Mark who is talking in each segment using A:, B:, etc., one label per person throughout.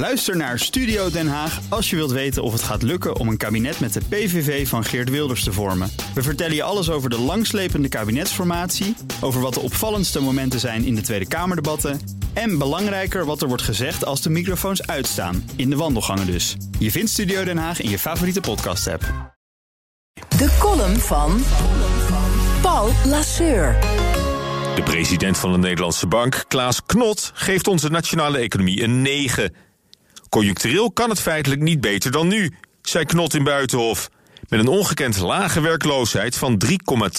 A: Luister naar Studio Den Haag als je wilt weten of het gaat lukken om een kabinet met de PVV van Geert Wilders te vormen. We vertellen je alles over de langslepende kabinetsformatie, over wat de opvallendste momenten zijn in de Tweede Kamerdebatten en belangrijker wat er wordt gezegd als de microfoons uitstaan, in de wandelgangen dus. Je vindt Studio Den Haag in je favoriete podcast-app.
B: De column van Paul Lasseur.
C: De president van de Nederlandse Bank, Klaas Knot, geeft onze nationale economie een 9. Conjunctureel kan het feitelijk niet beter dan nu, zei Knot in Buitenhof. Met een ongekend lage werkloosheid van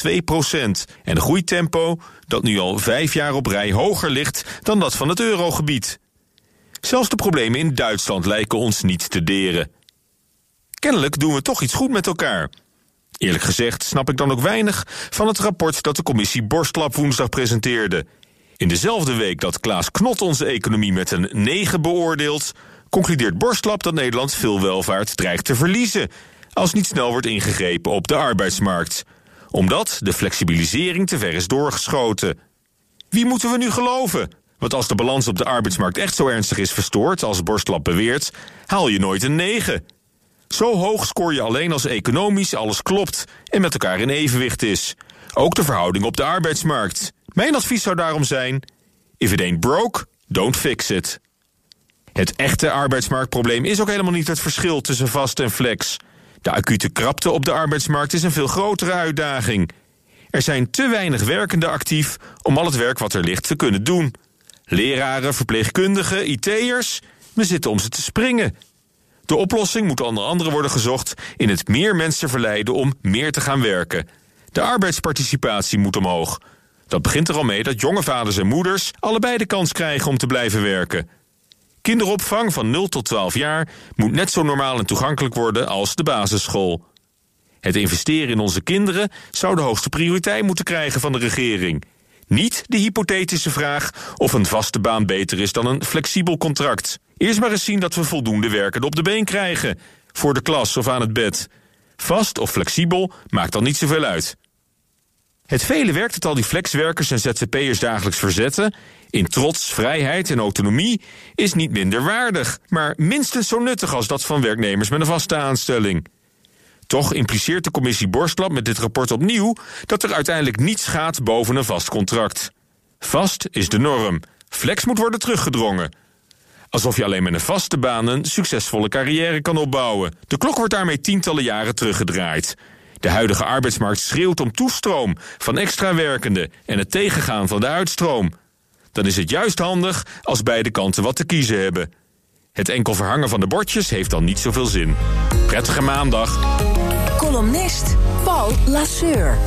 C: 3,2 procent. En een groeitempo dat nu al vijf jaar op rij hoger ligt dan dat van het eurogebied. Zelfs de problemen in Duitsland lijken ons niet te deren. Kennelijk doen we toch iets goed met elkaar. Eerlijk gezegd snap ik dan ook weinig van het rapport dat de commissie Borstlap woensdag presenteerde. In dezelfde week dat Klaas Knot onze economie met een 9 beoordeelt, concludeert Borstlap dat Nederland veel welvaart dreigt te verliezen als niet snel wordt ingegrepen op de arbeidsmarkt. Omdat de flexibilisering te ver is doorgeschoten. Wie moeten we nu geloven? Want als de balans op de arbeidsmarkt echt zo ernstig is verstoord als Borstlap beweert, haal je nooit een 9. Zo hoog scoor je alleen als economisch alles klopt en met elkaar in evenwicht is. Ook de verhouding op de arbeidsmarkt. Mijn advies zou daarom zijn: if it ain't broke, don't fix it. Het echte arbeidsmarktprobleem is ook helemaal niet het verschil tussen vast en flex. De acute krapte op de arbeidsmarkt is een veel grotere uitdaging. Er zijn te weinig werkenden actief om al het werk wat er ligt te kunnen doen. Leraren, verpleegkundigen, IT'ers, we zitten om ze te springen. De oplossing moet onder andere worden gezocht in het meer mensen verleiden om meer te gaan werken. De arbeidsparticipatie moet omhoog. Dat begint er al mee dat jonge vaders en moeders allebei de kans krijgen om te blijven werken. Kinderopvang van 0 tot 12 jaar moet net zo normaal en toegankelijk worden als de basisschool. Het investeren in onze kinderen zou de hoogste prioriteit moeten krijgen van de regering. Niet de hypothetische vraag of een vaste baan beter is dan een flexibel contract. Eerst maar eens zien dat we voldoende werkenden op de been krijgen. Voor de klas of aan het bed. Vast of flexibel maakt dan niet zoveel uit. Het vele werk dat al die flexwerkers en ZZP'ers dagelijks verzetten, in trots, vrijheid en autonomie, is niet minder waardig, maar minstens zo nuttig als dat van werknemers met een vaste aanstelling. Toch impliceert de commissie Borstlap met dit rapport opnieuw dat er uiteindelijk niets gaat boven een vast contract. Vast is de norm. Flex moet worden teruggedrongen. Alsof je alleen met een vaste baan een succesvolle carrière kan opbouwen. De klok wordt daarmee tientallen jaren teruggedraaid. De huidige arbeidsmarkt schreeuwt om toestroom van extra werkenden en het tegengaan van de uitstroom. Dan is het juist handig als beide kanten wat te kiezen hebben. Het enkel verhangen van de bordjes heeft dan niet zoveel zin. Prettige maandag.
B: Columnist Paul Lasseur.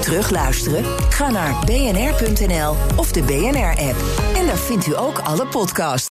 B: Terugluisteren? Ga naar bnr.nl of de BNR-app. En daar vindt u ook alle podcasts.